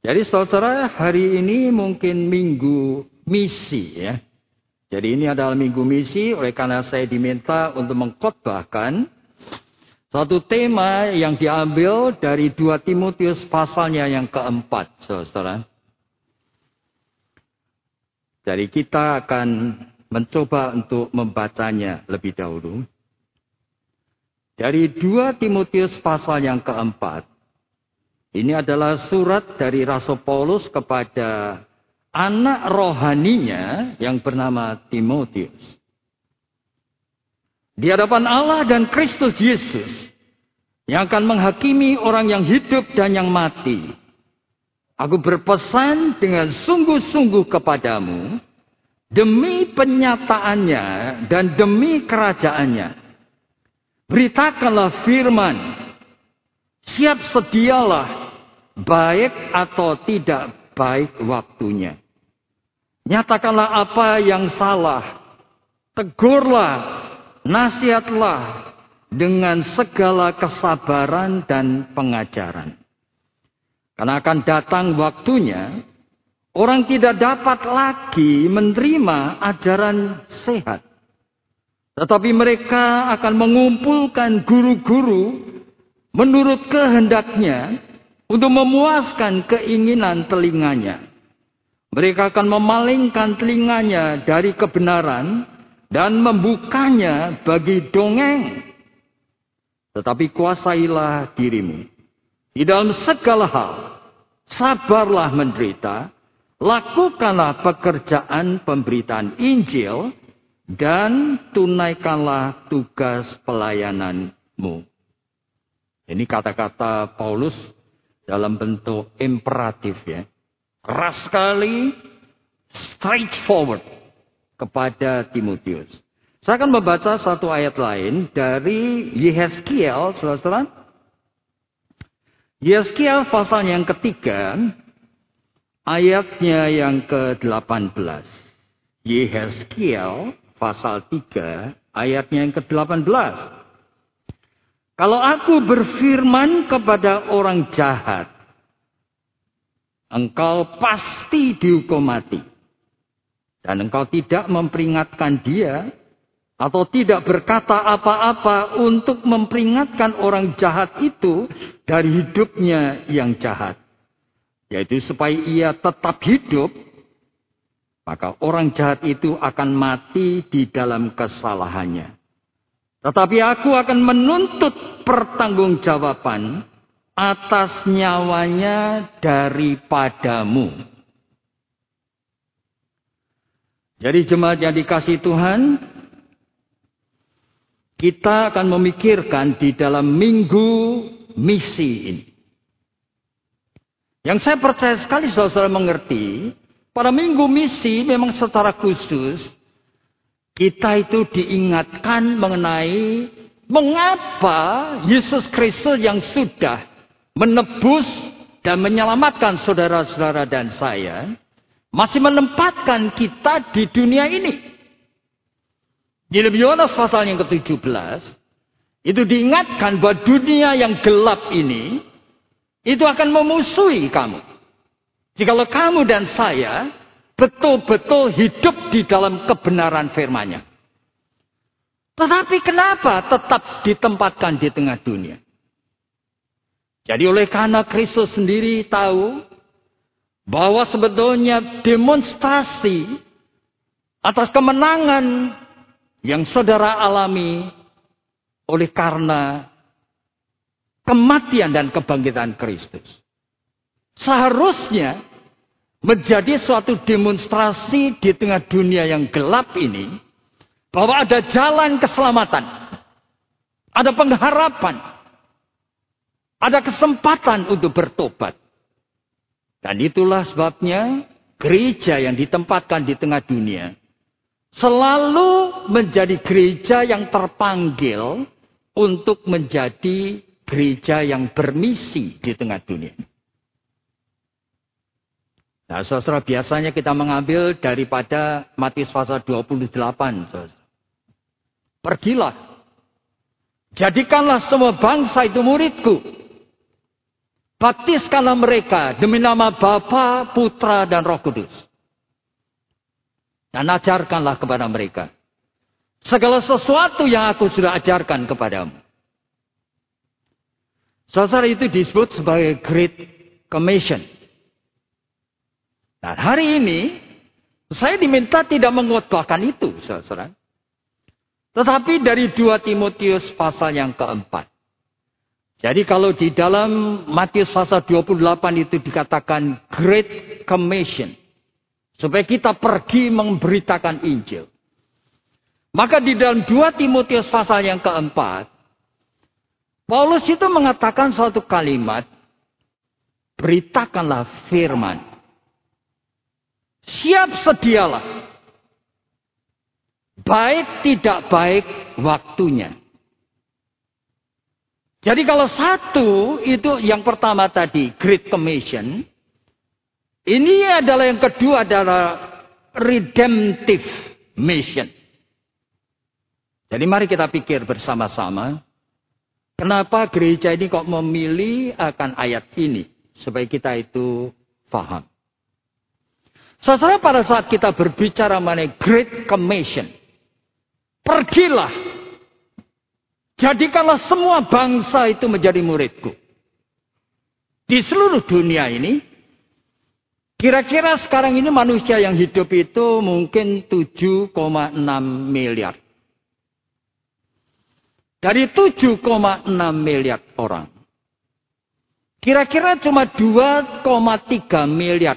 Jadi saudara hari ini mungkin minggu misi ya. Jadi ini adalah minggu misi oleh karena saya diminta untuk mengkhotbahkan satu tema yang diambil dari 2 Timotius pasalnya yang keempat, saudara. Jadi kita akan mencoba untuk membacanya lebih dahulu. Dari 2 Timotius pasal yang keempat, ini adalah surat dari Rasul Paulus kepada anak rohaninya yang bernama Timotius. Di hadapan Allah dan Kristus Yesus yang akan menghakimi orang yang hidup dan yang mati. Aku berpesan dengan sungguh-sungguh kepadamu demi penyataannya dan demi kerajaannya. Beritakanlah firman. Siap sedialah baik atau tidak baik waktunya. Nyatakanlah apa yang salah. Tegurlah nasihatlah dengan segala kesabaran dan pengajaran. Karena akan datang waktunya, orang tidak dapat lagi menerima ajaran sehat. Tetapi mereka akan mengumpulkan guru-guru menurut kehendaknya untuk memuaskan keinginan telinganya. Mereka akan memalingkan telinganya dari kebenaran dan membukanya bagi dongeng. Tetapi kuasailah dirimu. Di dalam segala hal, sabarlah menderita, lakukanlah pekerjaan pemberitaan Injil, dan tunaikanlah tugas pelayananmu. Ini kata-kata Paulus dalam bentuk imperatif ya. Keras sekali, straightforward kepada Timotius. Saya akan membaca satu ayat lain dari Yehezkiel, saudara Yehezkiel pasal yang ketiga, ayatnya yang ke-18. Yehezkiel pasal 3, ayatnya yang ke-18. Kalau aku berfirman kepada orang jahat, engkau pasti dihukum mati dan engkau tidak memperingatkan dia atau tidak berkata apa-apa untuk memperingatkan orang jahat itu dari hidupnya yang jahat. Yaitu supaya ia tetap hidup, maka orang jahat itu akan mati di dalam kesalahannya. Tetapi aku akan menuntut pertanggungjawaban atas nyawanya daripadamu. Jadi jemaat yang dikasih Tuhan, kita akan memikirkan di dalam minggu misi ini. Yang saya percaya sekali saudara mengerti, pada minggu misi memang secara khusus, kita itu diingatkan mengenai mengapa Yesus Kristus yang sudah menebus dan menyelamatkan saudara-saudara dan saya, masih menempatkan kita di dunia ini. Di Yohanes pasal yang ke-17, itu diingatkan bahwa dunia yang gelap ini, itu akan memusuhi kamu. Jikalau kamu dan saya betul-betul hidup di dalam kebenaran firman-Nya. Tetapi kenapa tetap ditempatkan di tengah dunia? Jadi oleh karena Kristus sendiri tahu bahwa sebetulnya demonstrasi atas kemenangan yang saudara alami oleh karena kematian dan kebangkitan Kristus. Seharusnya menjadi suatu demonstrasi di tengah dunia yang gelap ini bahwa ada jalan keselamatan, ada pengharapan, ada kesempatan untuk bertobat. Dan itulah sebabnya gereja yang ditempatkan di tengah dunia selalu menjadi gereja yang terpanggil untuk menjadi gereja yang bermisi di tengah dunia. Nah, saudara biasanya kita mengambil daripada Matius pasal 28. Saudara. Pergilah. Jadikanlah semua bangsa itu muridku. Baptiskanlah mereka demi nama Bapa, Putra, dan Roh Kudus. Dan ajarkanlah kepada mereka. Segala sesuatu yang aku sudah ajarkan kepadamu. Saudara itu disebut sebagai Great Commission. Dan hari ini, saya diminta tidak mengotbahkan itu, saudara. Tetapi dari 2 Timotius pasal yang keempat. Jadi kalau di dalam Matius pasal 28 itu dikatakan Great Commission. Supaya kita pergi memberitakan Injil. Maka di dalam 2 Timotius pasal yang keempat. Paulus itu mengatakan suatu kalimat. Beritakanlah firman. Siap sedialah. Baik tidak baik waktunya. Jadi kalau satu itu yang pertama tadi Great Commission. Ini adalah yang kedua adalah redemptive mission. Jadi mari kita pikir bersama-sama. Kenapa gereja ini kok memilih akan ayat ini. Supaya kita itu paham. Setelah pada saat kita berbicara mengenai Great Commission. Pergilah Jadikanlah semua bangsa itu menjadi muridku. Di seluruh dunia ini, kira-kira sekarang ini manusia yang hidup itu mungkin 7,6 miliar. Dari 7,6 miliar orang. Kira-kira cuma 2,3 miliar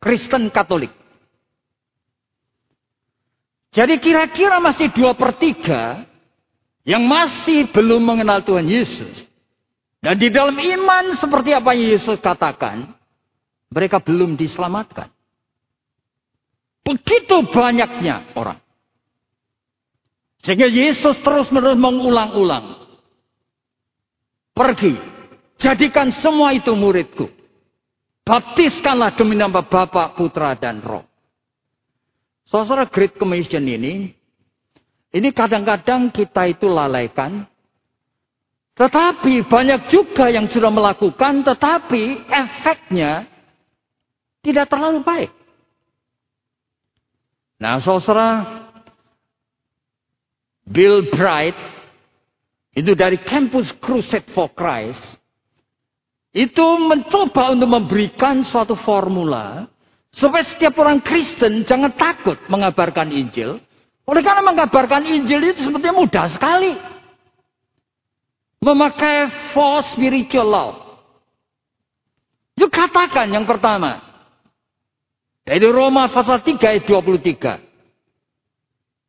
Kristen Katolik. Jadi kira-kira masih 2 per 3 yang masih belum mengenal Tuhan Yesus. Dan di dalam iman seperti apa yang Yesus katakan, mereka belum diselamatkan. Begitu banyaknya orang. Sehingga Yesus terus-menerus mengulang-ulang. Pergi, jadikan semua itu muridku. Baptiskanlah demi nama Bapa, Putra, dan Roh. Saudara Great Commission ini ini kadang-kadang kita itu lalaikan. Tetapi banyak juga yang sudah melakukan, tetapi efeknya tidak terlalu baik. Nah, saudara, Bill Bright, itu dari Campus Crusade for Christ, itu mencoba untuk memberikan suatu formula, supaya setiap orang Kristen jangan takut mengabarkan Injil, oleh karena mengabarkan Injil itu sebetulnya mudah sekali. Memakai four spiritual law. Yuk katakan yang pertama. Dari Roma pasal 3 ayat 23.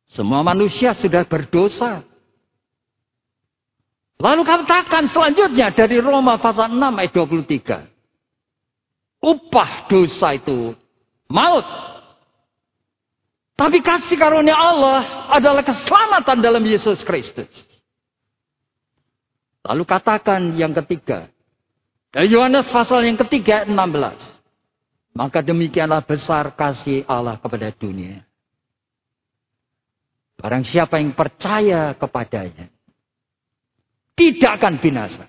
Semua manusia sudah berdosa. Lalu katakan selanjutnya dari Roma pasal 6 ayat 23. Upah dosa itu maut. Tapi kasih karunia Allah adalah keselamatan dalam Yesus Kristus. Lalu katakan yang ketiga. Dari Yohanes pasal yang ketiga 16. Maka demikianlah besar kasih Allah kepada dunia. Barang siapa yang percaya kepadanya. Tidak akan binasa.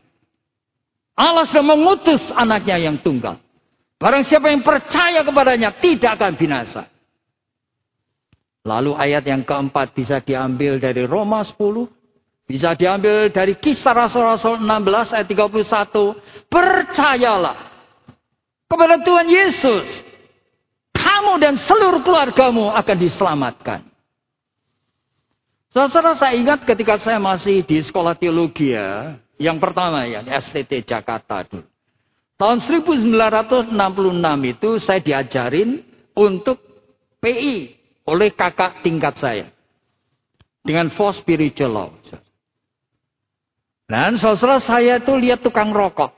Allah sudah mengutus anaknya yang tunggal. Barang siapa yang percaya kepadanya tidak akan binasa. Lalu ayat yang keempat bisa diambil dari Roma 10. Bisa diambil dari kisah Rasul-Rasul 16 ayat 31. Percayalah kepada Tuhan Yesus. Kamu dan seluruh keluargamu akan diselamatkan. Saudara saya ingat ketika saya masih di sekolah teologi ya. Yang pertama ya, STT Jakarta dulu. Tahun 1966 itu saya diajarin untuk PI, oleh kakak tingkat saya. Dengan four spiritual law. Dan saudara saya itu lihat tukang rokok.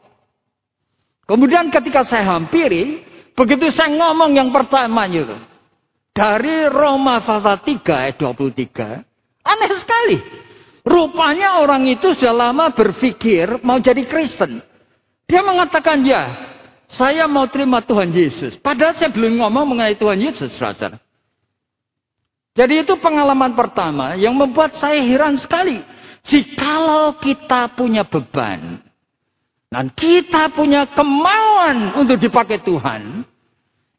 Kemudian ketika saya hampiri, begitu saya ngomong yang pertama itu. Dari Roma pasal 3 ayat 23. Aneh sekali. Rupanya orang itu sudah lama berpikir mau jadi Kristen. Dia mengatakan ya, saya mau terima Tuhan Yesus. Padahal saya belum ngomong mengenai Tuhan Yesus, saudara. Jadi itu pengalaman pertama yang membuat saya heran sekali. Jikalau kita punya beban. Dan kita punya kemauan untuk dipakai Tuhan.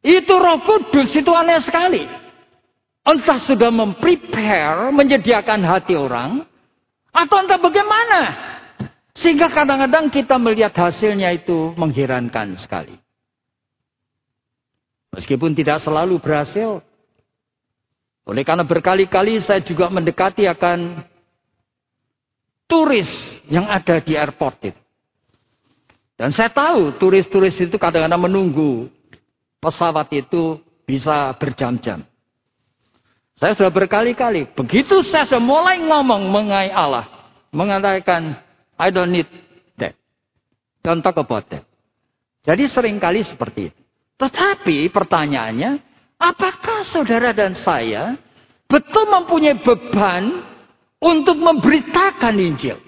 Itu roh kudus itu aneh sekali. Entah sudah memprepare, menyediakan hati orang. Atau entah bagaimana. Sehingga kadang-kadang kita melihat hasilnya itu mengherankan sekali. Meskipun tidak selalu berhasil. Oleh karena berkali-kali saya juga mendekati akan turis yang ada di airport itu. Dan saya tahu turis-turis itu kadang-kadang menunggu pesawat itu bisa berjam-jam. Saya sudah berkali-kali, begitu saya sudah mulai ngomong mengenai Allah, mengatakan, I don't need that. Don't talk about that. Jadi sering kali seperti itu. Tetapi pertanyaannya, apakah saudara dan saya betul mempunyai beban untuk memberitakan Injil?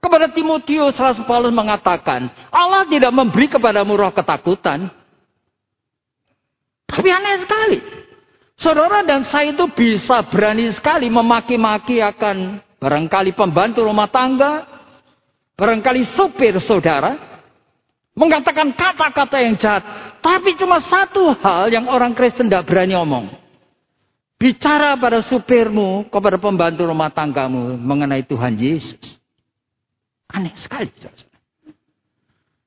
Kepada Timotius, Rasul Paulus mengatakan, Allah tidak memberi kepadamu roh ketakutan. Tapi aneh sekali. Saudara dan saya itu bisa berani sekali memaki-maki akan barangkali pembantu rumah tangga, barangkali supir saudara, mengatakan kata-kata yang jahat. Tapi cuma satu hal yang orang Kristen tidak berani omong. Bicara pada supirmu, kepada pembantu rumah tanggamu mengenai Tuhan Yesus. Aneh sekali.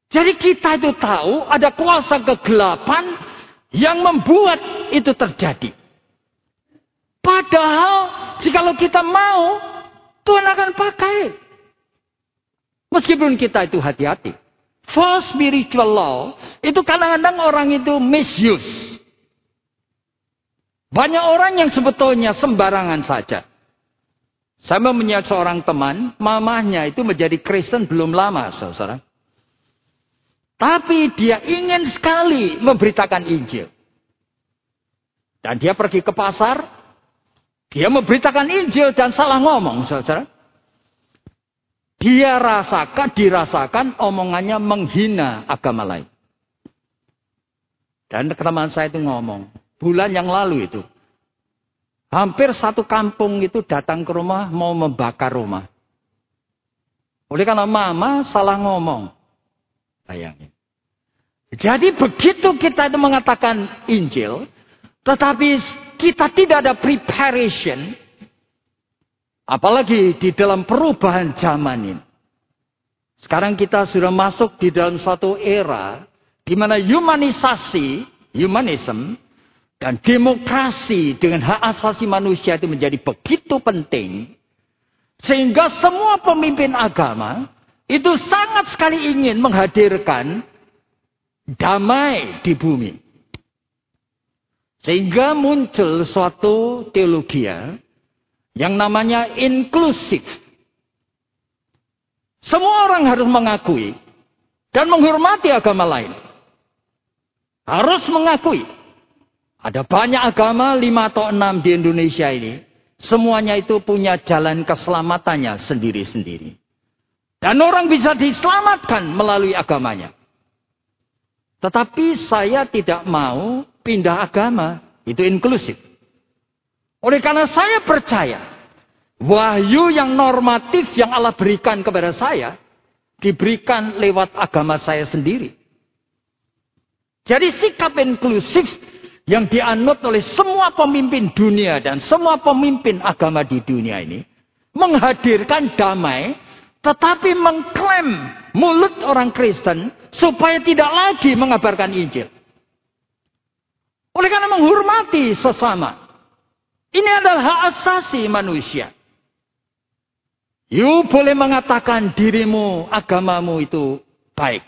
Jadi kita itu tahu ada kuasa kegelapan yang membuat itu terjadi. Padahal jikalau kita mau, Tuhan akan pakai. Meskipun kita itu hati-hati. False spiritual law, itu kadang-kadang orang itu misuse. Banyak orang yang sebetulnya sembarangan saja. Saya mempunyai seorang teman, mamahnya itu menjadi Kristen belum lama, saudara. Tapi dia ingin sekali memberitakan Injil. Dan dia pergi ke pasar, dia memberitakan Injil dan salah ngomong, saudara. Dia rasakan, dirasakan omongannya menghina agama lain. Dan teman saya itu ngomong, bulan yang lalu itu, Hampir satu kampung itu datang ke rumah mau membakar rumah. Oleh karena mama salah ngomong. Sayangnya. Jadi begitu kita itu mengatakan Injil, tetapi kita tidak ada preparation, apalagi di dalam perubahan zaman ini. Sekarang kita sudah masuk di dalam suatu era di mana humanisasi, humanism dan demokrasi dengan hak asasi manusia itu menjadi begitu penting. Sehingga semua pemimpin agama itu sangat sekali ingin menghadirkan damai di bumi. Sehingga muncul suatu teologi yang namanya inklusif. Semua orang harus mengakui dan menghormati agama lain. Harus mengakui ada banyak agama, lima atau enam di Indonesia ini. Semuanya itu punya jalan keselamatannya sendiri-sendiri. Dan orang bisa diselamatkan melalui agamanya. Tetapi saya tidak mau pindah agama. Itu inklusif. Oleh karena saya percaya. Wahyu yang normatif yang Allah berikan kepada saya. Diberikan lewat agama saya sendiri. Jadi sikap inklusif yang dianut oleh semua pemimpin dunia dan semua pemimpin agama di dunia ini menghadirkan damai tetapi mengklaim mulut orang Kristen supaya tidak lagi mengabarkan Injil. Oleh karena menghormati sesama. Ini adalah hak asasi manusia. You boleh mengatakan dirimu, agamamu itu baik.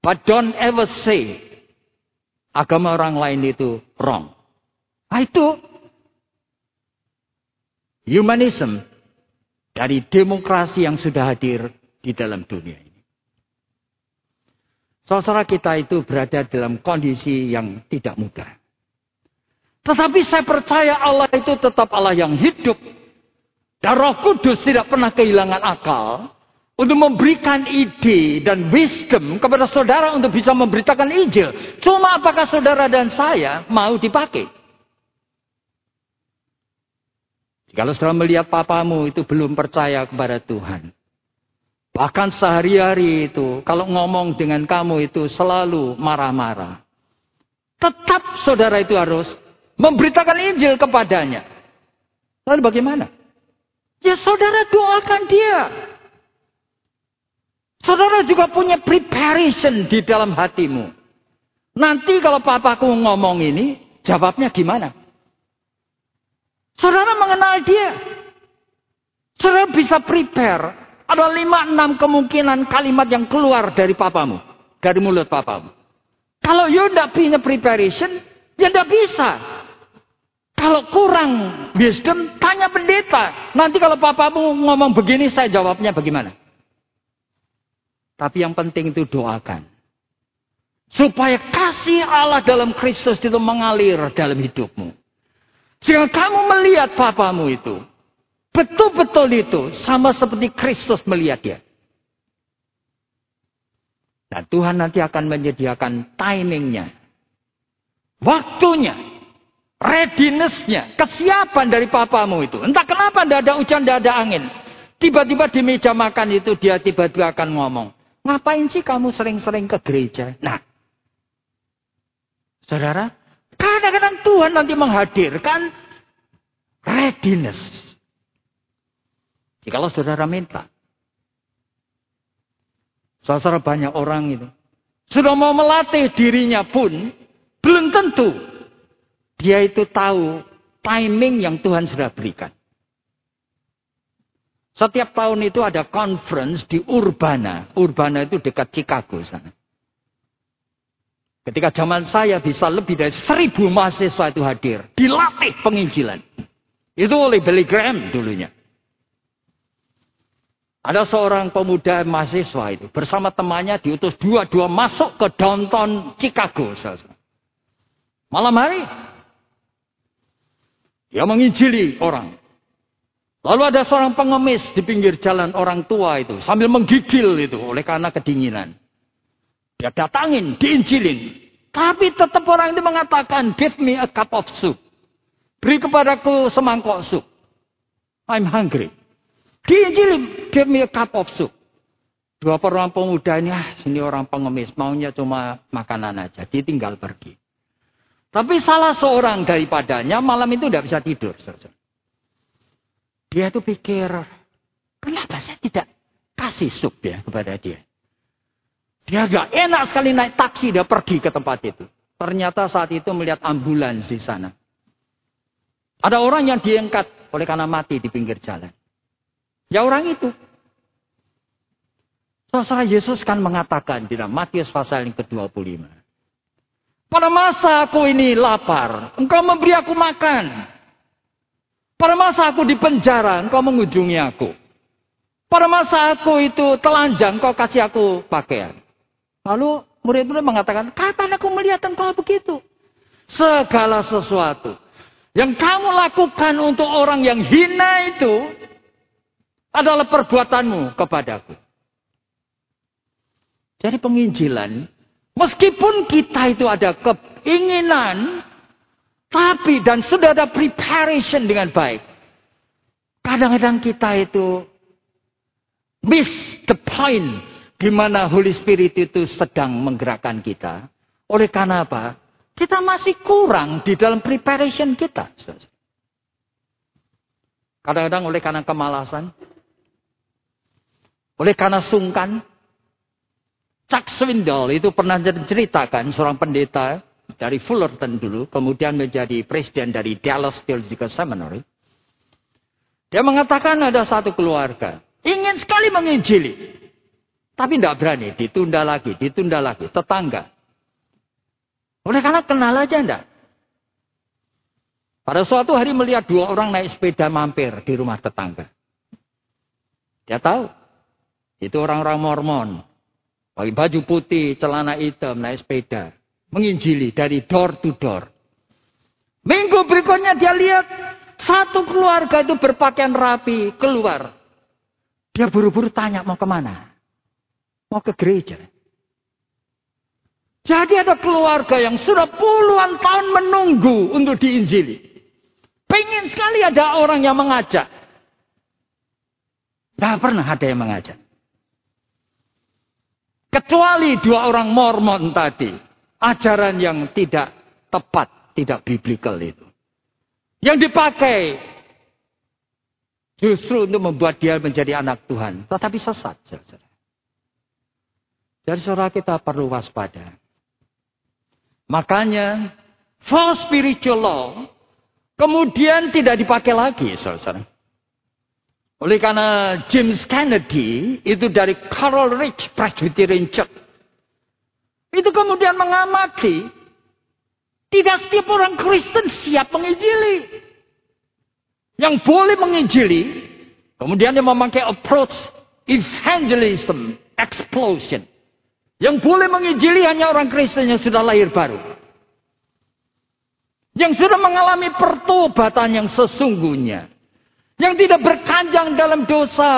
But don't ever say agama orang lain itu wrong. Nah, itu humanism dari demokrasi yang sudah hadir di dalam dunia ini. Saudara kita itu berada dalam kondisi yang tidak mudah. Tetapi saya percaya Allah itu tetap Allah yang hidup. Dan roh kudus tidak pernah kehilangan akal untuk memberikan ide dan wisdom kepada saudara untuk bisa memberitakan Injil. Cuma apakah saudara dan saya mau dipakai? Kalau saudara melihat papamu itu belum percaya kepada Tuhan. Bahkan sehari-hari itu, kalau ngomong dengan kamu itu selalu marah-marah. Tetap saudara itu harus memberitakan Injil kepadanya. Lalu bagaimana? Ya saudara doakan dia. Saudara juga punya preparation di dalam hatimu. Nanti kalau papaku ngomong ini, jawabnya gimana? Saudara mengenal dia. Saudara bisa prepare. Ada lima enam kemungkinan kalimat yang keluar dari papamu. Dari mulut papamu. Kalau you tidak punya preparation, ya tidak bisa. Kalau kurang wisdom, tanya pendeta. Nanti kalau papamu ngomong begini, saya jawabnya bagaimana? Tapi yang penting itu doakan. Supaya kasih Allah dalam Kristus itu mengalir dalam hidupmu. Sehingga kamu melihat papamu itu. Betul-betul itu sama seperti Kristus melihat dia. Dan Tuhan nanti akan menyediakan timingnya. Waktunya. Readinessnya. Kesiapan dari papamu itu. Entah kenapa tidak ada hujan, tidak ada angin. Tiba-tiba di meja makan itu dia tiba-tiba akan ngomong. Ngapain sih kamu sering-sering ke gereja? Nah, saudara, kadang-kadang Tuhan nanti menghadirkan readiness. Jikalau saudara minta. Saudara banyak orang itu. Sudah mau melatih dirinya pun, belum tentu dia itu tahu timing yang Tuhan sudah berikan. Setiap tahun itu ada conference di Urbana. Urbana itu dekat Chicago sana. Ketika zaman saya bisa lebih dari seribu mahasiswa itu hadir. Dilatih penginjilan. Itu oleh Billy Graham dulunya. Ada seorang pemuda mahasiswa itu bersama temannya diutus dua-dua masuk ke downtown Chicago. Malam hari. Dia menginjili orang. Lalu ada seorang pengemis di pinggir jalan orang tua itu. Sambil menggigil itu oleh karena kedinginan. Dia datangin, diinjilin. Tapi tetap orang itu mengatakan, give me a cup of soup. Beri kepadaku semangkok sup. I'm hungry. Diinjilin, give me a cup of soup. Dua orang pemuda ini, ah sini orang pengemis, maunya cuma makanan aja. Dia tinggal pergi. Tapi salah seorang daripadanya malam itu tidak bisa tidur. Dia itu pikir, kenapa saya tidak kasih sup ya kepada dia? Dia agak enak sekali naik taksi, dia pergi ke tempat itu. Ternyata saat itu melihat ambulans di sana. Ada orang yang diangkat oleh karena mati di pinggir jalan. Ya orang itu. Saudara Yesus kan mengatakan di dalam Matius pasal yang ke-25. Pada masa aku ini lapar, engkau memberi aku makan. Pada masa aku di penjara, engkau mengunjungi aku. Pada masa aku itu telanjang, engkau kasih aku pakaian. Lalu murid-murid mengatakan, kapan aku melihat engkau begitu? Segala sesuatu yang kamu lakukan untuk orang yang hina itu adalah perbuatanmu kepadaku. Jadi penginjilan, meskipun kita itu ada keinginan tapi dan sudah ada preparation dengan baik. Kadang-kadang kita itu miss the point di mana Holy Spirit itu sedang menggerakkan kita. Oleh karena apa? Kita masih kurang di dalam preparation kita. Kadang-kadang oleh karena kemalasan. Oleh karena sungkan. Chuck Swindoll itu pernah ceritakan seorang pendeta dari Fullerton dulu, kemudian menjadi presiden dari Dallas Theological Seminary. Dia mengatakan ada satu keluarga ingin sekali menginjili, tapi tidak berani, ditunda lagi, ditunda lagi, tetangga. Oleh karena kenal aja enggak. Pada suatu hari melihat dua orang naik sepeda mampir di rumah tetangga. Dia tahu, itu orang-orang Mormon. Pakai baju putih, celana hitam, naik sepeda menginjili dari door to door. Minggu berikutnya dia lihat satu keluarga itu berpakaian rapi keluar. Dia buru-buru tanya mau ke mana? Mau ke gereja. Jadi ada keluarga yang sudah puluhan tahun menunggu untuk diinjili. Pengen sekali ada orang yang mengajak. Tidak pernah ada yang mengajak. Kecuali dua orang Mormon tadi. Ajaran yang tidak tepat, tidak biblikal itu. Yang dipakai justru untuk membuat dia menjadi anak Tuhan. Tetapi sesat. Jadi saudara kita perlu waspada. Makanya false spiritual law kemudian tidak dipakai lagi saudara. Oleh karena James Kennedy itu dari Coral Ridge Presbyterian Church. Itu kemudian mengamati. Tidak setiap orang Kristen siap menginjili. Yang boleh menginjili. Kemudian dia memakai approach evangelism explosion. Yang boleh menginjili hanya orang Kristen yang sudah lahir baru. Yang sudah mengalami pertobatan yang sesungguhnya. Yang tidak berkanjang dalam dosa.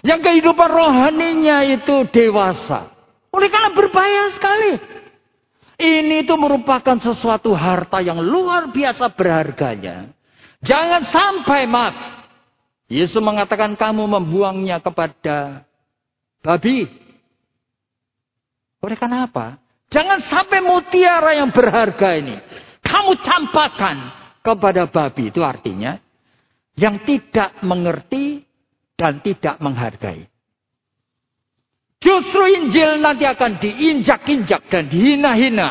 Yang kehidupan rohaninya itu dewasa. Oleh karena berbahaya sekali. Ini itu merupakan sesuatu harta yang luar biasa berharganya. Jangan sampai maaf. Yesus mengatakan kamu membuangnya kepada babi. Oleh karena apa? Jangan sampai mutiara yang berharga ini. Kamu campakkan kepada babi. Itu artinya yang tidak mengerti dan tidak menghargai. Justru Injil nanti akan diinjak-injak dan dihina-hina.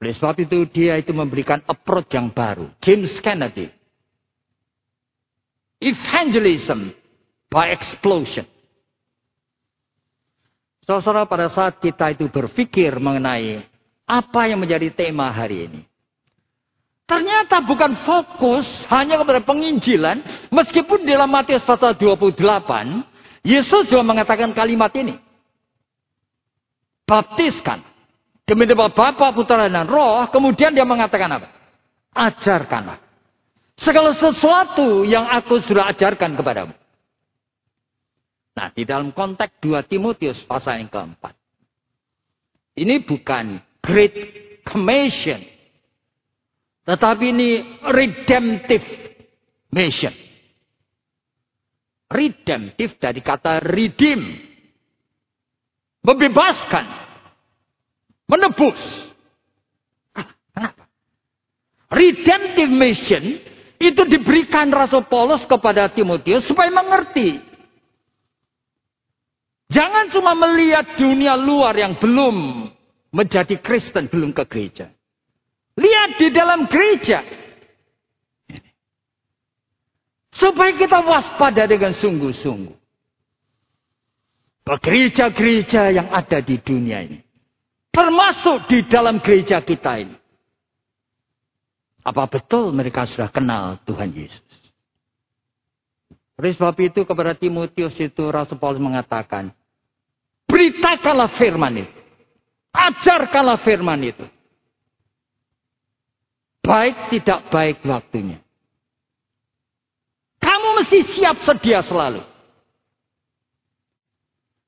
Oleh sebab itu dia itu memberikan approach yang baru. James Kennedy. Evangelism by explosion. Saudara, pada saat kita itu berpikir mengenai apa yang menjadi tema hari ini. Ternyata bukan fokus hanya kepada penginjilan. Meskipun dalam Matius pasal 28. Yesus juga mengatakan kalimat ini. Baptiskan. Demi nama Bapa, Putra, dan Roh. Kemudian dia mengatakan apa? Ajarkanlah. Segala sesuatu yang aku sudah ajarkan kepadamu. Nah, di dalam konteks 2 Timotius pasal yang keempat. Ini bukan Great Commission tetapi ini redemptive mission. Redemptive dari kata redeem. Membebaskan. Menebus. Kenapa? Redemptive mission itu diberikan Rasul Paulus kepada Timotius supaya mengerti. Jangan cuma melihat dunia luar yang belum menjadi Kristen, belum ke gereja. Lihat di dalam gereja. Supaya kita waspada dengan sungguh-sungguh. Gereja-gereja yang ada di dunia ini. Termasuk di dalam gereja kita ini. Apa betul mereka sudah kenal Tuhan Yesus? Oleh sebab itu kepada Timotius itu Rasul Paulus mengatakan. Beritakanlah firman itu. Ajarkanlah firman itu baik tidak baik waktunya. Kamu mesti siap sedia selalu.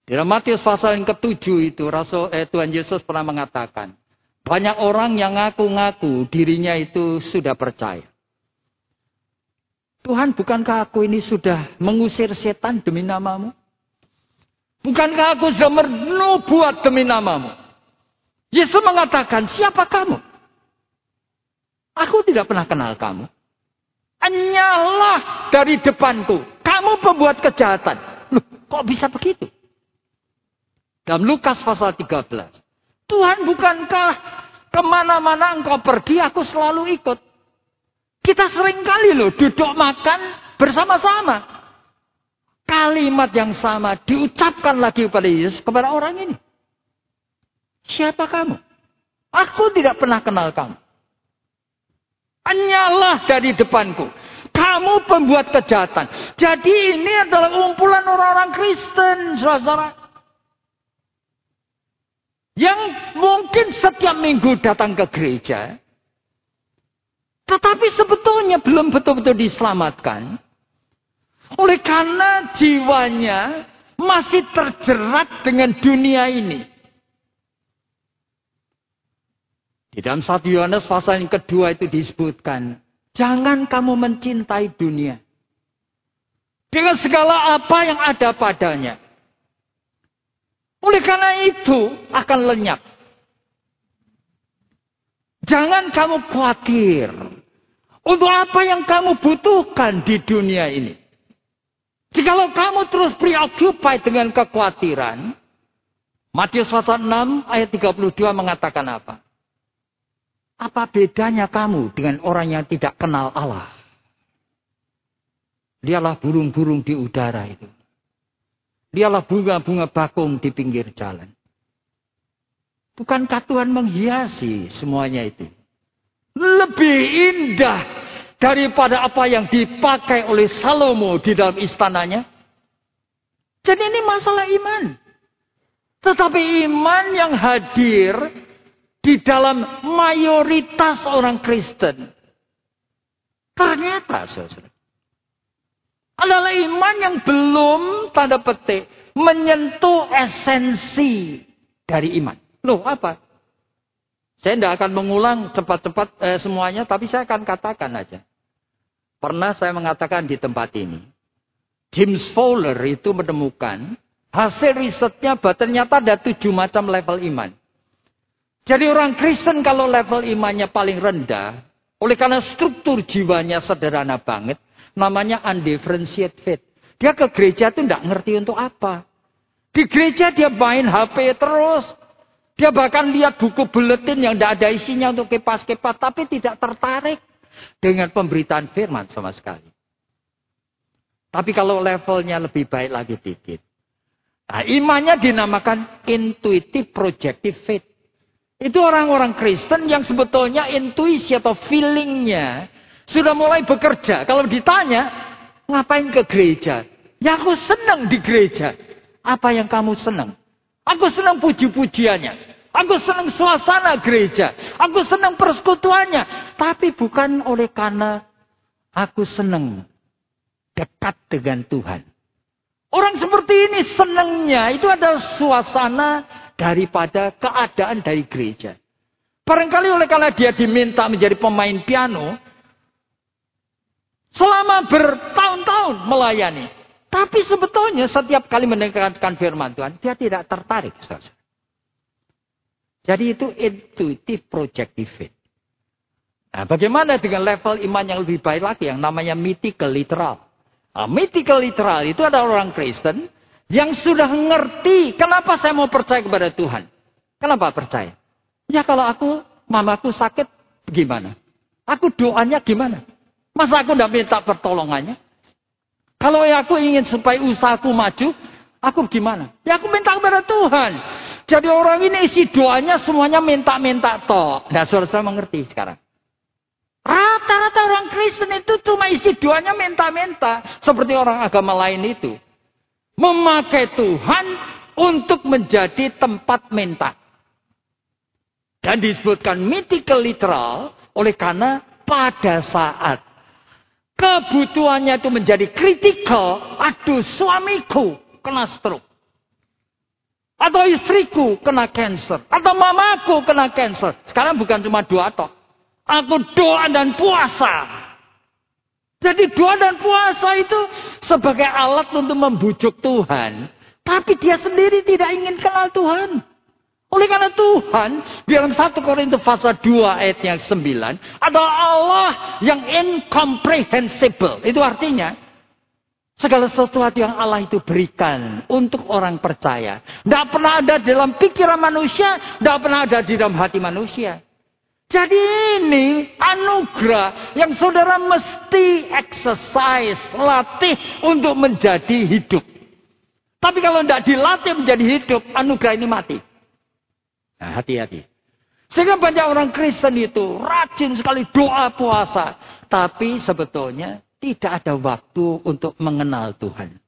Dalam Matius pasal yang ketujuh itu Rasul eh, Tuhan Yesus pernah mengatakan, banyak orang yang ngaku-ngaku dirinya itu sudah percaya. Tuhan, bukankah aku ini sudah mengusir setan demi namamu? Bukankah aku sudah menubuat demi namamu? Yesus mengatakan, siapa kamu? Aku tidak pernah kenal kamu. Anyalah dari depanku. Kamu pembuat kejahatan. Loh, kok bisa begitu? Dalam Lukas pasal 13. Tuhan bukankah ke mana-mana engkau pergi, aku selalu ikut. Kita sering kali loh duduk makan bersama-sama. Kalimat yang sama diucapkan lagi kepada Yesus, kepada orang ini. Siapa kamu? Aku tidak pernah kenal kamu. Hanyalah dari depanku. Kamu pembuat kejahatan. Jadi ini adalah umpulan orang-orang Kristen, saudara. Yang mungkin setiap minggu datang ke gereja. Tetapi sebetulnya belum betul-betul diselamatkan. Oleh karena jiwanya masih terjerat dengan dunia ini. Di dalam 1 Yohanes pasal yang kedua itu disebutkan. Jangan kamu mencintai dunia. Dengan segala apa yang ada padanya. Oleh karena itu akan lenyap. Jangan kamu khawatir. Untuk apa yang kamu butuhkan di dunia ini. Jikalau kamu terus preoccupied dengan kekhawatiran. Matius pasal 6 ayat 32 mengatakan apa? Apa bedanya kamu dengan orang yang tidak kenal Allah? Dialah burung-burung di udara itu. Dialah bunga-bunga bakung di pinggir jalan. Bukankah Tuhan menghiasi semuanya itu? Lebih indah daripada apa yang dipakai oleh Salomo di dalam istananya. Jadi ini masalah iman. Tetapi iman yang hadir di dalam mayoritas orang Kristen. Ternyata saudara. Adalah iman yang belum tanda petik menyentuh esensi dari iman. Loh apa? Saya tidak akan mengulang cepat-cepat eh, semuanya, tapi saya akan katakan aja. Pernah saya mengatakan di tempat ini. James Fowler itu menemukan hasil risetnya bahwa ternyata ada tujuh macam level iman. Jadi orang Kristen kalau level imannya paling rendah, oleh karena struktur jiwanya sederhana banget, namanya undifferentiated faith. Dia ke gereja itu tidak ngerti untuk apa. Di gereja dia main HP terus, dia bahkan lihat buku buletin yang tidak ada isinya untuk kipas-kipas, tapi tidak tertarik dengan pemberitaan firman sama sekali. Tapi kalau levelnya lebih baik lagi dikit. Nah, imannya dinamakan intuitive projective faith. Itu orang-orang Kristen yang sebetulnya intuisi atau feelingnya sudah mulai bekerja. Kalau ditanya, ngapain ke gereja? Ya aku senang di gereja. Apa yang kamu senang? Aku senang puji-pujiannya. Aku senang suasana gereja. Aku senang persekutuannya. Tapi bukan oleh karena aku senang dekat dengan Tuhan. Orang seperti ini senangnya itu adalah suasana daripada keadaan dari gereja. Barangkali oleh karena dia diminta menjadi pemain piano. Selama bertahun-tahun melayani. Tapi sebetulnya setiap kali mendengarkan firman Tuhan, dia tidak tertarik. Jadi itu intuitive projective faith. Nah, bagaimana dengan level iman yang lebih baik lagi yang namanya mythical literal? Nah, mythical literal itu ada orang Kristen yang sudah mengerti kenapa saya mau percaya kepada Tuhan. Kenapa percaya? Ya kalau aku, mamaku sakit, gimana? Aku doanya gimana? Masa aku tidak minta pertolongannya? Kalau aku ingin supaya usahaku maju, aku gimana? Ya aku minta kepada Tuhan. Jadi orang ini isi doanya semuanya minta-minta toh. Nah saudara mengerti sekarang. Rata-rata orang Kristen itu cuma isi doanya minta-minta. Seperti orang agama lain itu. Memakai Tuhan untuk menjadi tempat minta. Dan disebutkan mythical literal oleh karena pada saat kebutuhannya itu menjadi kritikal, aduh suamiku kena stroke. Atau istriku kena cancer. Atau mamaku kena cancer. Sekarang bukan cuma doa toh. Aku doa dan puasa. Jadi doa dan puasa itu sebagai alat untuk membujuk Tuhan. Tapi dia sendiri tidak ingin kenal Tuhan. Oleh karena Tuhan, di dalam 1 Korintus pasal 2 ayat yang 9, adalah Allah yang incomprehensible. Itu artinya, segala sesuatu yang Allah itu berikan untuk orang percaya. Tidak pernah ada dalam pikiran manusia, tidak pernah ada di dalam hati manusia. Jadi ini anugerah yang saudara mesti exercise, latih untuk menjadi hidup. Tapi kalau tidak dilatih menjadi hidup, anugerah ini mati. Nah, hati-hati. Sehingga banyak orang Kristen itu rajin sekali doa puasa. Tapi sebetulnya tidak ada waktu untuk mengenal Tuhan.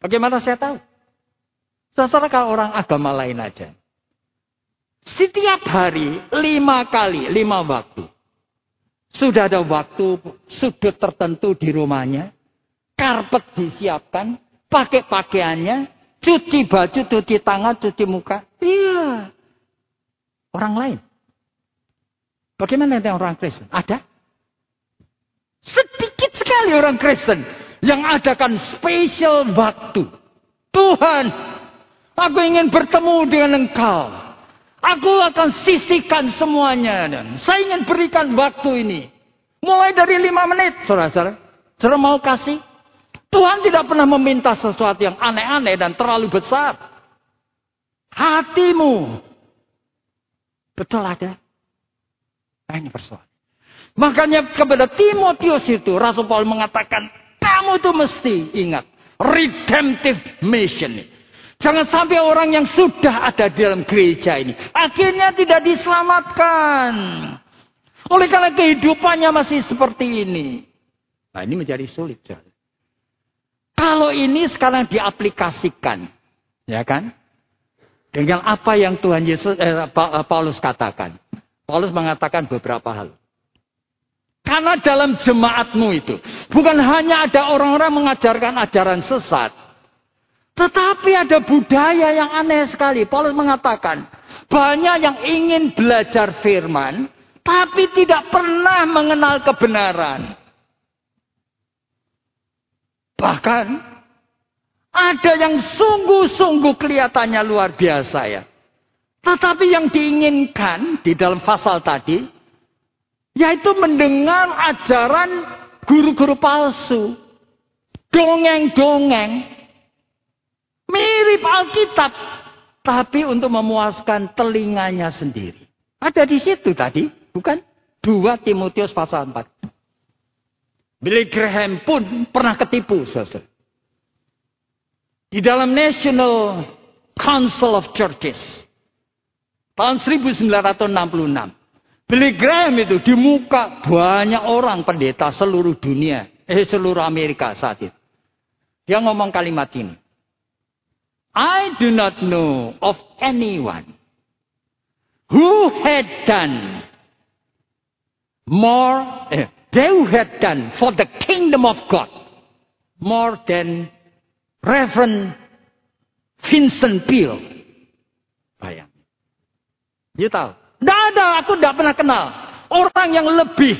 Bagaimana saya tahu? Seserah kalau orang agama lain aja. Setiap hari lima kali, lima waktu. Sudah ada waktu sudut tertentu di rumahnya. Karpet disiapkan, pakai pakaiannya, Cuci baju, cuci tangan, cuci muka. Iya. Orang lain. Bagaimana dengan orang Kristen? Ada? Sedikit sekali orang Kristen yang adakan spesial waktu. Tuhan, Aku ingin bertemu dengan engkau. Aku akan sisihkan semuanya. Dan saya ingin berikan waktu ini. Mulai dari lima menit, saudara-saudara. Saudara mau kasih? Tuhan tidak pernah meminta sesuatu yang aneh-aneh dan terlalu besar. Hatimu. Betul ada. Nah, ini persoalan. Makanya kepada Timotius itu Rasul Paul mengatakan, kamu itu mesti ingat redemptive mission. Jangan sampai orang yang sudah ada di dalam gereja ini akhirnya tidak diselamatkan. Oleh karena kehidupannya masih seperti ini. Nah ini menjadi sulit. Kalau ini sekarang diaplikasikan, ya kan? Dengan apa yang Tuhan Yesus eh, Paulus katakan. Paulus mengatakan beberapa hal. Karena dalam jemaatmu itu bukan hanya ada orang-orang mengajarkan ajaran sesat, tetapi ada budaya yang aneh sekali. Paulus mengatakan, banyak yang ingin belajar firman, tapi tidak pernah mengenal kebenaran. Bahkan ada yang sungguh-sungguh kelihatannya luar biasa ya. Tetapi yang diinginkan di dalam pasal tadi yaitu mendengar ajaran guru-guru palsu. Dongeng-dongeng. Mirip Alkitab. Tapi untuk memuaskan telinganya sendiri. Ada di situ tadi. Bukan? 2 Timotius pasal 4. Billy Graham pun pernah ketipu. Saudara. Di dalam National Council of Churches. Tahun 1966. Billy Graham itu di muka banyak orang pendeta seluruh dunia. Eh seluruh Amerika saat itu. Dia ngomong kalimat ini. I do not know of anyone who had done more, eh, they had done for the kingdom of God more than Reverend Vincent Peale. Bayang. Dia tahu. Tidak ada, aku tidak pernah kenal. Orang yang lebih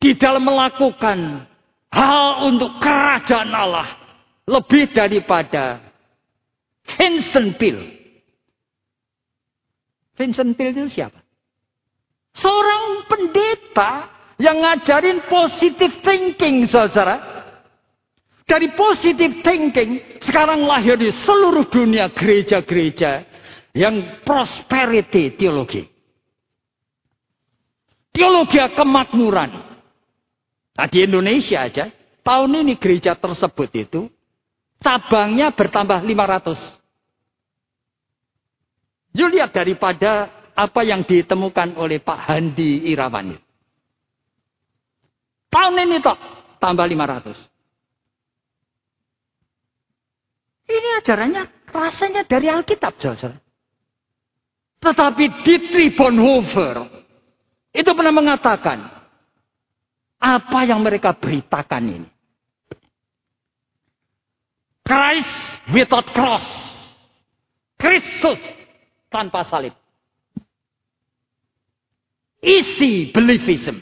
di dalam melakukan hal untuk kerajaan Allah. Lebih daripada Vincent Peale. Vincent Peale itu siapa? Seorang pendeta yang ngajarin positive thinking, saudara. Dari positive thinking, sekarang lahir di seluruh dunia gereja-gereja yang prosperity teologi. Teologi kemakmuran. Nah di Indonesia aja, tahun ini gereja tersebut itu, cabangnya bertambah 500. You lihat daripada apa yang ditemukan oleh Pak Handi Irawan. Tahun ini toh, tambah 500. Ini ajarannya rasanya dari Alkitab, saudara. Tetapi Dietrich Bonhoeffer itu pernah mengatakan apa yang mereka beritakan ini. Christ without cross. Kristus tanpa salib. Isi beliefism.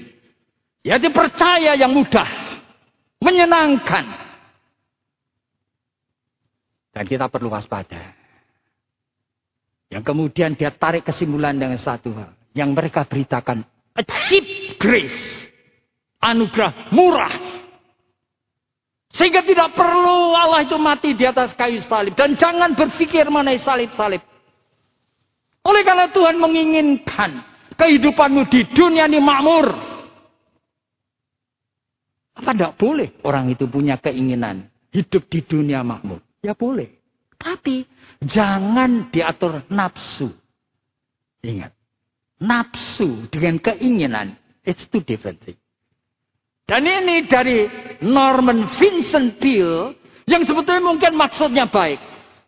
Yaitu percaya yang mudah. Menyenangkan. Dan kita perlu waspada. Yang kemudian dia tarik kesimpulan dengan satu hal. Yang mereka beritakan. A cheap grace. Anugerah murah. Sehingga tidak perlu Allah itu mati di atas kayu salib. Dan jangan berpikir mengenai salib-salib. Oleh karena Tuhan menginginkan kehidupanmu di dunia ini makmur. Apa tidak boleh orang itu punya keinginan hidup di dunia makmur? Ya boleh. Tapi jangan diatur nafsu. Ingat. Nafsu dengan keinginan. It's two different things. Dan ini dari Norman Vincent Peale. Yang sebetulnya mungkin maksudnya baik.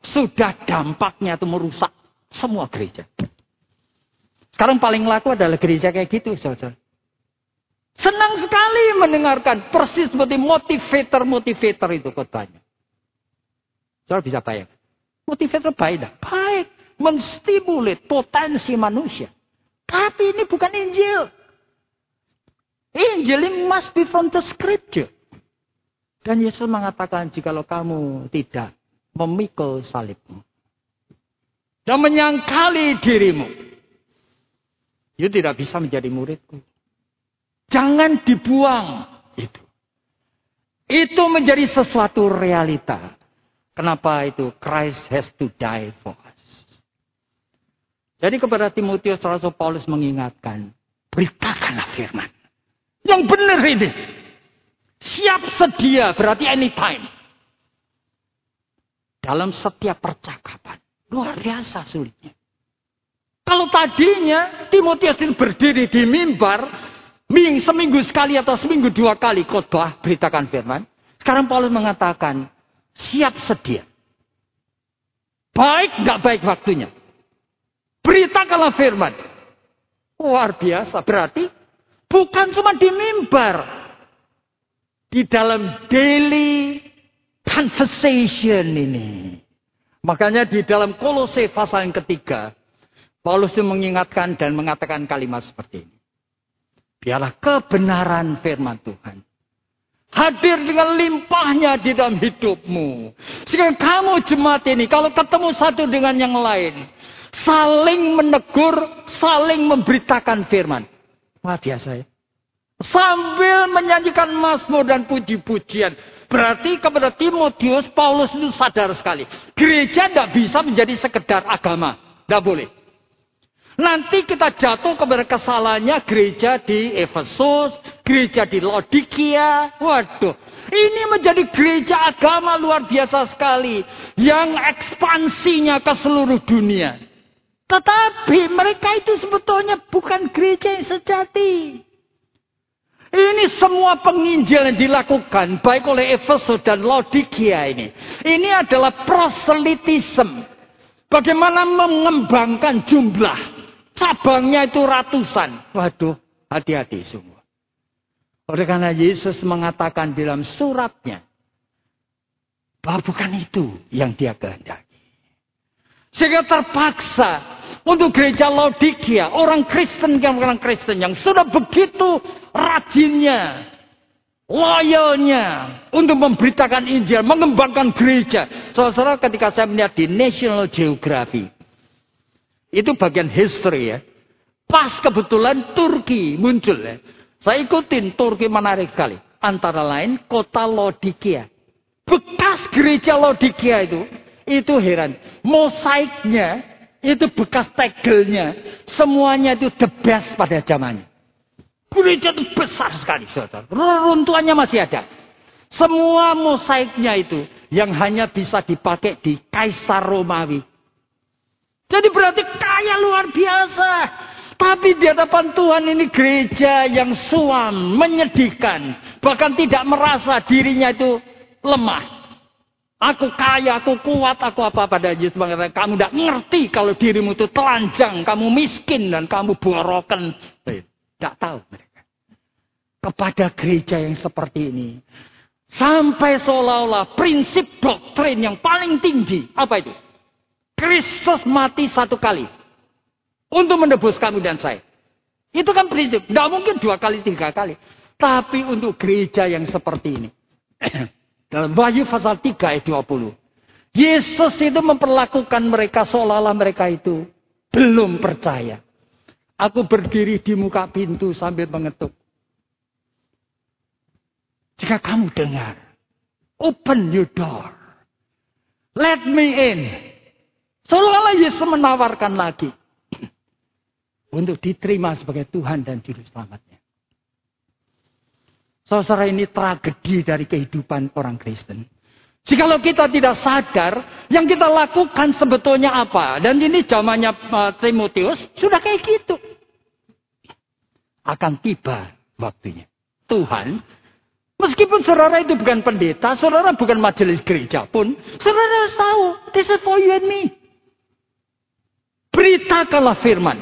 Sudah dampaknya itu merusak semua gereja. Sekarang paling laku adalah gereja kayak gitu, saudara. Senang sekali mendengarkan persis seperti motivator-motivator itu khotbahnya. Saudara bisa bayangkan. Motivator baik. Baik. Menstimulit potensi manusia. Tapi ini bukan Injil. Injil must be from the scripture. Dan Yesus mengatakan jikalau kamu tidak memikul salibmu. dan menyangkali dirimu. You tidak bisa menjadi muridku. Jangan dibuang itu. Itu menjadi sesuatu realita. Kenapa itu? Christ has to die for us. Jadi kepada Timotius Rasul Paulus mengingatkan, beritakanlah firman. Yang benar ini. Siap sedia berarti anytime. Dalam setiap percakapan. Luar biasa sulitnya. Kalau tadinya Timotius ini berdiri di mimbar, ming seminggu sekali atau seminggu dua kali khotbah beritakan firman. Sekarang Paulus mengatakan siap sedia. Baik nggak baik waktunya. Beritakanlah firman. Luar biasa. Berarti bukan cuma di mimbar. Di dalam daily conversation ini. Makanya di dalam kolose pasal yang ketiga. Paulus itu mengingatkan dan mengatakan kalimat seperti ini. Biarlah kebenaran firman Tuhan. Hadir dengan limpahnya di dalam hidupmu. Sehingga kamu jemaat ini kalau ketemu satu dengan yang lain. Saling menegur, saling memberitakan firman. Wah biasa ya. Sambil menyanyikan mazmur dan puji-pujian. Berarti kepada Timotius, Paulus itu sadar sekali. Gereja tidak bisa menjadi sekedar agama. Tidak boleh. Nanti kita jatuh kepada kesalahannya gereja di Efesus, gereja di Laodikia. Waduh, ini menjadi gereja agama luar biasa sekali. Yang ekspansinya ke seluruh dunia. Tetapi mereka itu sebetulnya bukan gereja yang sejati. Ini semua penginjil yang dilakukan baik oleh Efesus dan Laodikia ini. Ini adalah proselitisme. Bagaimana mengembangkan jumlah Cabangnya itu ratusan. Waduh, hati-hati semua. Oleh karena Yesus mengatakan dalam suratnya. Bahwa bukan itu yang dia kehendaki. Sehingga terpaksa untuk gereja Laodikia. Orang Kristen yang orang Kristen yang sudah begitu rajinnya. Loyalnya untuk memberitakan Injil, mengembangkan gereja. Saudara, ketika saya melihat di National Geography, itu bagian history ya. Pas kebetulan Turki muncul ya. Saya ikutin Turki menarik sekali. Antara lain kota Lodikia. Bekas gereja Lodikia itu. Itu heran. Mosaiknya itu bekas tegelnya. Semuanya itu the best pada zamannya. Gereja itu besar sekali. Runtuhannya masih ada. Semua mosaiknya itu yang hanya bisa dipakai di Kaisar Romawi. Jadi berarti kaya luar biasa. Tapi di hadapan Tuhan ini gereja yang suam, menyedihkan. Bahkan tidak merasa dirinya itu lemah. Aku kaya, aku kuat, aku apa pada Yesus kamu tidak ngerti kalau dirimu itu telanjang, kamu miskin dan kamu borokan. Tidak tahu mereka. Kepada gereja yang seperti ini. Sampai seolah-olah prinsip doktrin yang paling tinggi. Apa itu? Kristus mati satu kali. Untuk menebus kamu dan saya. Itu kan prinsip. Tidak mungkin dua kali, tiga kali. Tapi untuk gereja yang seperti ini. Dalam Wahyu pasal 3 ayat 20. Yesus itu memperlakukan mereka seolah-olah mereka itu belum percaya. Aku berdiri di muka pintu sambil mengetuk. Jika kamu dengar, open your door. Let me in. Seolah-olah Yesus menawarkan lagi. Untuk diterima sebagai Tuhan dan Juru Selamatnya. Saudara ini tragedi dari kehidupan orang Kristen. Jikalau kita tidak sadar, yang kita lakukan sebetulnya apa? Dan ini zamannya uh, Timotius sudah kayak gitu. Akan tiba waktunya. Tuhan, meskipun saudara itu bukan pendeta, saudara bukan majelis gereja pun, saudara tahu, this is for you and me. Beritakanlah firman.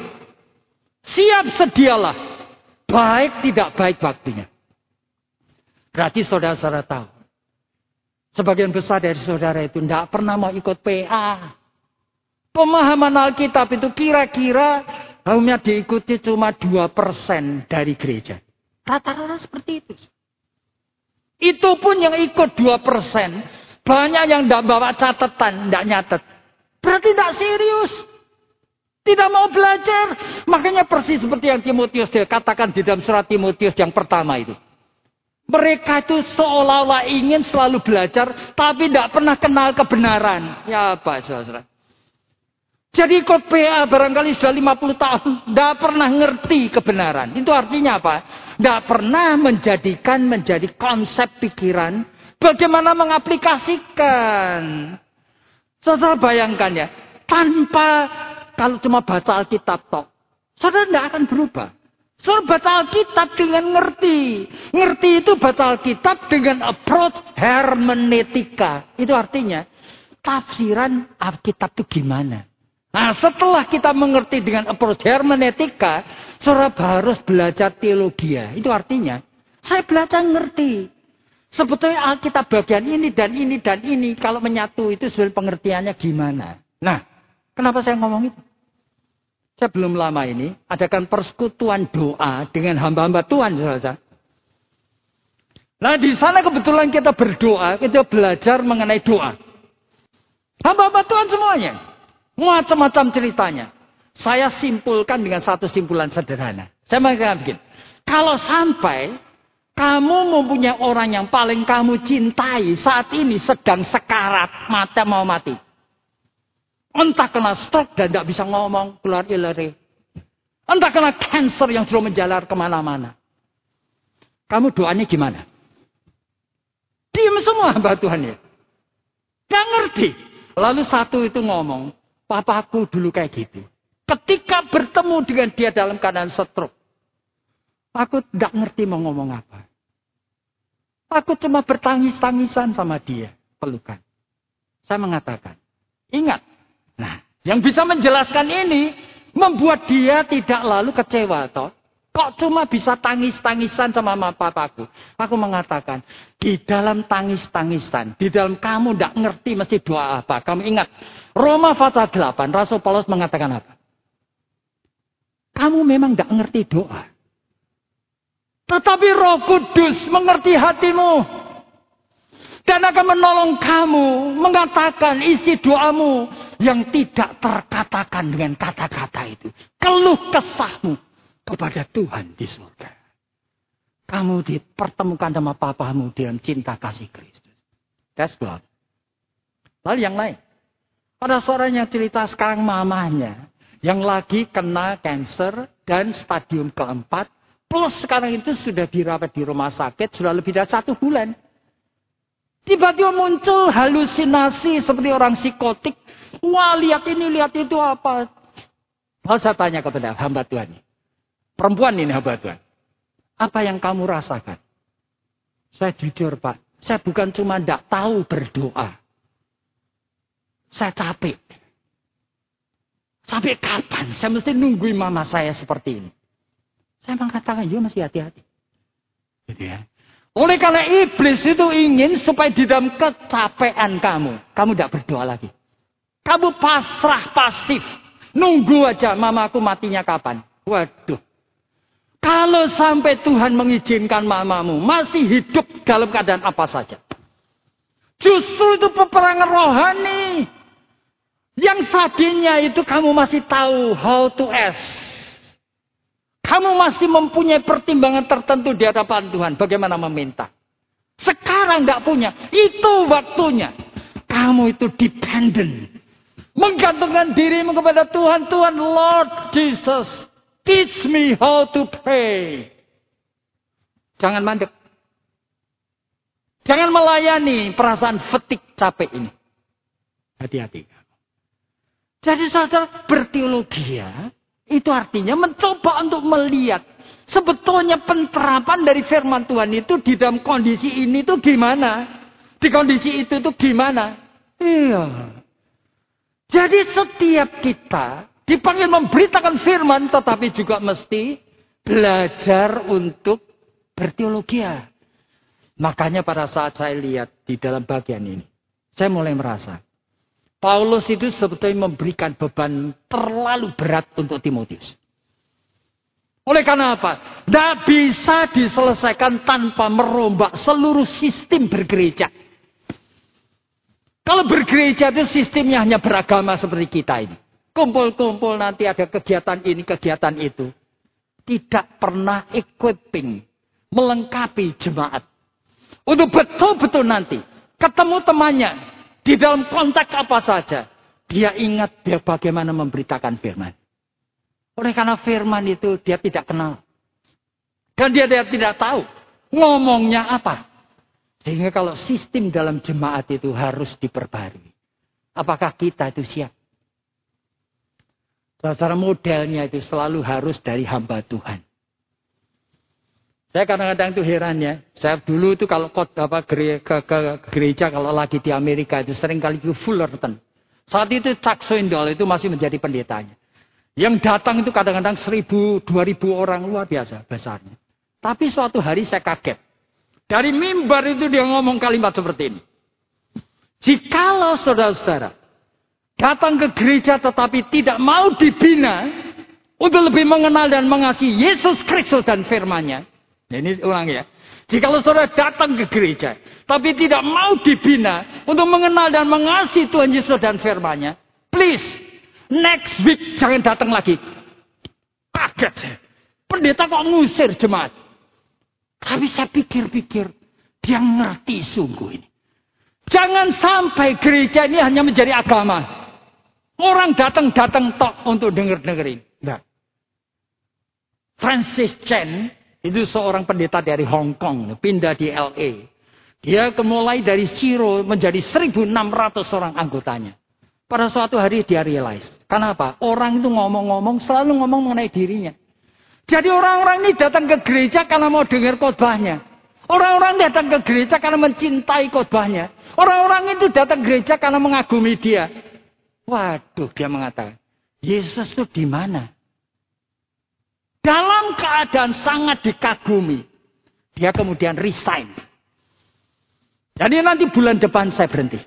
Siap sedialah. Baik tidak baik waktunya. Berarti saudara-saudara tahu. Sebagian besar dari saudara itu tidak pernah mau ikut PA. Pemahaman Alkitab itu kira-kira hanya diikuti cuma 2% dari gereja. Rata-rata seperti itu. Itu pun yang ikut 2%. Banyak yang tidak bawa catatan, tidak nyatet. Berarti tidak serius. Tidak mau belajar. Makanya persis seperti yang Timotius katakan di dalam surat Timotius yang pertama itu. Mereka itu seolah-olah ingin selalu belajar, tapi tidak pernah kenal kebenaran. Ya apa, saudara? Jadi ikut PA barangkali sudah 50 tahun, tidak pernah ngerti kebenaran. Itu artinya apa? Tidak pernah menjadikan menjadi konsep pikiran bagaimana mengaplikasikan. Saudara bayangkan ya, tanpa kalau cuma baca Alkitab toh, saudara tidak akan berubah. Saudara baca Alkitab dengan ngerti. Ngerti itu baca Alkitab dengan approach hermeneutika. Itu artinya, tafsiran Alkitab itu gimana? Nah setelah kita mengerti dengan approach hermeneutika, saudara harus belajar teologi. Itu artinya, saya belajar ngerti. Sebetulnya Alkitab bagian ini dan ini dan ini, kalau menyatu itu sebenarnya pengertiannya gimana. Nah, kenapa saya ngomong itu? Saya belum lama ini adakan persekutuan doa dengan hamba-hamba Tuhan, saudara. Nah, di sana kebetulan kita berdoa, kita belajar mengenai doa. Hamba-hamba Tuhan semuanya. Macam-macam ceritanya. Saya simpulkan dengan satu simpulan sederhana. Saya mengatakan begini. Kalau sampai kamu mempunyai orang yang paling kamu cintai saat ini sedang sekarat, mata mau mati. Entah kena stroke dan tidak bisa ngomong, keluar ileri. Entah kena cancer yang sudah menjalar ke mana-mana. Kamu doanya gimana? Diam semua hamba Tuhan ya. Gak ngerti. Lalu satu itu ngomong, Papaku dulu kayak gitu. Ketika bertemu dengan dia dalam keadaan stroke. Aku tidak ngerti mau ngomong apa. Aku cuma bertangis-tangisan sama dia. Pelukan. Saya mengatakan. Ingat. Nah, yang bisa menjelaskan ini. Membuat dia tidak lalu kecewa. Toh. Kok cuma bisa tangis-tangisan sama mama papaku? Aku mengatakan, di dalam tangis-tangisan, di dalam kamu tidak ngerti mesti doa apa. Kamu ingat, Roma pasal 8, Rasul Paulus mengatakan apa? Kamu memang tidak ngerti doa. Tetapi roh kudus mengerti hatimu. Dan akan menolong kamu mengatakan isi doamu yang tidak terkatakan dengan kata-kata itu. Keluh kesahmu kepada Tuhan di surga. Kamu dipertemukan sama papamu dalam cinta kasih Kristus. That's God. Lalu yang lain. Ada seorang yang cerita sekarang mamanya. Yang lagi kena cancer dan stadium keempat. Plus sekarang itu sudah dirawat di rumah sakit. Sudah lebih dari satu bulan. Tiba-tiba muncul halusinasi seperti orang psikotik. Wah lihat ini, lihat itu apa. Lalu saya tanya kepada hamba Tuhan. Perempuan ini hamba Tuhan. Apa yang kamu rasakan? Saya jujur Pak. Saya bukan cuma tidak tahu berdoa. Saya capek. Sampai kapan? Saya mesti nungguin mama saya seperti ini. Saya mengatakan, yuk masih hati-hati. Gitu ya. Oleh karena iblis itu ingin supaya di dalam kecapean kamu, kamu tidak berdoa lagi. Kamu pasrah pasif. Nunggu aja mamaku matinya kapan. Waduh. Kalau sampai Tuhan mengizinkan mamamu masih hidup dalam keadaan apa saja. Justru itu peperangan rohani. Yang sadinya itu kamu masih tahu how to ask. Kamu masih mempunyai pertimbangan tertentu di hadapan Tuhan. Bagaimana meminta. Sekarang tidak punya. Itu waktunya. Kamu itu dependent. Menggantungkan dirimu kepada Tuhan. Tuhan Lord Jesus. Teach me how to pray. Jangan mandek. Jangan melayani perasaan fetik capek ini. Hati-hati. Jadi saudara berteologi ya. Itu artinya mencoba untuk melihat. Sebetulnya penerapan dari firman Tuhan itu di dalam kondisi ini tuh gimana. Di kondisi itu tuh gimana. Iya. Jadi setiap kita Dipanggil memberitakan firman tetapi juga mesti belajar untuk berteologi. Makanya pada saat saya lihat di dalam bagian ini. Saya mulai merasa. Paulus itu sebetulnya memberikan beban terlalu berat untuk Timotius. Oleh karena apa? Tidak bisa diselesaikan tanpa merombak seluruh sistem bergereja. Kalau bergereja itu sistemnya hanya beragama seperti kita ini. kumpul-kumpul nanti ada kegiatan ini, kegiatan itu. Tidak pernah equipping, melengkapi jemaat. Untuk betul-betul nanti ketemu temannya di dalam konteks apa saja. Dia ingat dia bagaimana memberitakan firman. Oleh karena firman itu dia tidak kenal. Dan dia, dia tidak tahu ngomongnya apa. Sehingga kalau sistem dalam jemaat itu harus diperbarui. Apakah kita itu siap? Secara modelnya itu selalu harus dari hamba Tuhan. Saya kadang-kadang itu heran ya. Saya dulu itu kalau kot, apa, gereja, ke, ke, gereja kalau lagi di Amerika itu sering kali ke Fullerton. Saat itu Chuck Swindoll itu masih menjadi pendetanya. Yang datang itu kadang-kadang seribu, dua ribu orang luar biasa besarnya. Tapi suatu hari saya kaget. Dari mimbar itu dia ngomong kalimat seperti ini. Jikalau saudara-saudara datang ke gereja tetapi tidak mau dibina untuk lebih mengenal dan mengasihi Yesus Kristus dan firman-Nya. Ini ulang ya. Jikalau saudara datang ke gereja tapi tidak mau dibina untuk mengenal dan mengasihi Tuhan Yesus dan firman-Nya, please next week jangan datang lagi. Saya. Pendeta kok ngusir jemaat. Tapi saya pikir-pikir, dia ngerti sungguh ini. Jangan sampai gereja ini hanya menjadi agama. Orang datang-datang tok untuk denger-dengerin. Enggak. Francis Chen itu seorang pendeta dari Hong Kong, pindah di LA. Dia kemulai dari Ciro menjadi 1.600 orang anggotanya. Pada suatu hari dia realize. Kenapa? Orang itu ngomong-ngomong selalu ngomong mengenai dirinya. Jadi orang-orang ini datang ke gereja karena mau dengar khotbahnya. Orang-orang datang ke gereja karena mencintai khotbahnya. Orang-orang itu datang ke gereja karena mengagumi dia. Waduh, dia mengatakan, Yesus itu di mana? Dalam keadaan sangat dikagumi, dia kemudian resign. Jadi nanti bulan depan saya berhenti.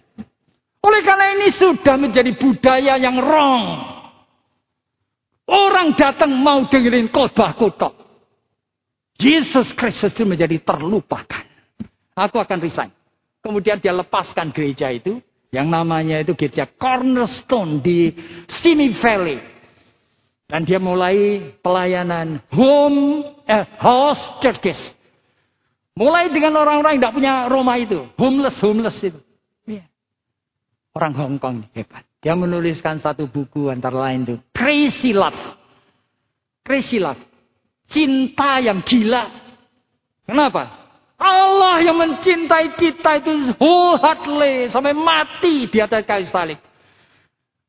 Oleh karena ini sudah menjadi budaya yang wrong. Orang datang mau dengerin khotbah kotok. Yesus Kristus itu menjadi terlupakan. Aku akan resign. Kemudian dia lepaskan gereja itu. Yang namanya itu gereja Cornerstone di Simi Valley. Dan dia mulai pelayanan home, eh, house churches. Mulai dengan orang-orang yang tidak punya rumah itu. Homeless, homeless itu. Iya. Orang Hong Kong hebat. Dia menuliskan satu buku antara lain itu. Crazy Love. Crazy Love. Cinta yang gila. Kenapa? Allah yang mencintai kita itu wholeheartedly. Sampai mati di atas kayu salib.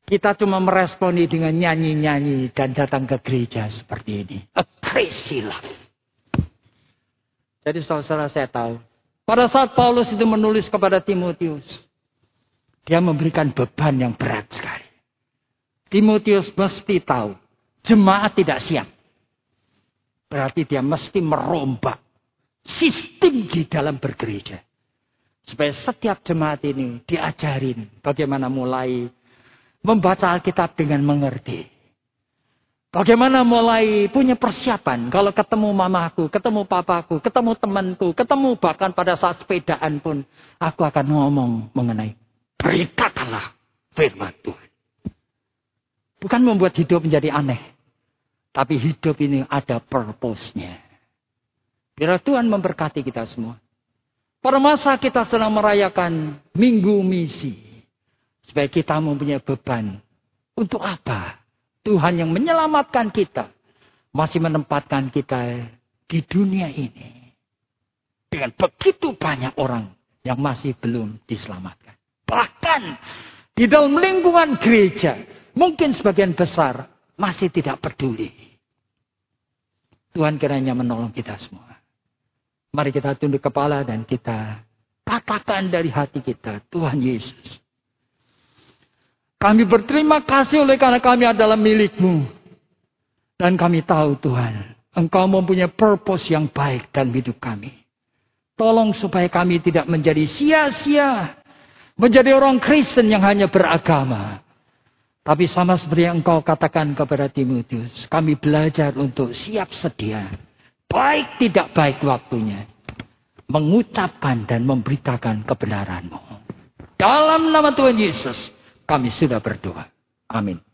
Kita cuma meresponi dengan nyanyi-nyanyi dan datang ke gereja seperti ini. A crazy love. Jadi saudara saya tahu. Pada saat Paulus itu menulis kepada Timotius. Dia memberikan beban yang berat sekali. Timotius mesti tahu, jemaat tidak siap. Berarti dia mesti merombak sistem di dalam bergereja. Supaya setiap jemaat ini diajarin bagaimana mulai membaca Alkitab dengan mengerti. Bagaimana mulai punya persiapan kalau ketemu mamaku, ketemu papaku, ketemu temanku, ketemu bahkan pada saat sepedaan pun aku akan ngomong mengenai Beritakanlah firman Tuhan. Bukan membuat hidup menjadi aneh. Tapi hidup ini ada purpose-nya. Biar Tuhan memberkati kita semua. Pada masa kita sedang merayakan minggu misi. Supaya kita mempunyai beban. Untuk apa? Tuhan yang menyelamatkan kita. Masih menempatkan kita di dunia ini. Dengan begitu banyak orang yang masih belum diselamatkan. Bahkan di dalam lingkungan gereja, mungkin sebagian besar masih tidak peduli. Tuhan kiranya menolong kita semua. Mari kita tunduk kepala dan kita katakan dari hati kita, Tuhan Yesus. Kami berterima kasih oleh karena kami adalah milikmu. Dan kami tahu Tuhan, Engkau mempunyai purpose yang baik dalam hidup kami. Tolong supaya kami tidak menjadi sia-sia Menjadi orang Kristen yang hanya beragama. Tapi sama seperti yang engkau katakan kepada Timotius. Kami belajar untuk siap sedia. Baik tidak baik waktunya. Mengucapkan dan memberitakan kebenaranmu. Dalam nama Tuhan Yesus. Kami sudah berdoa. Amin.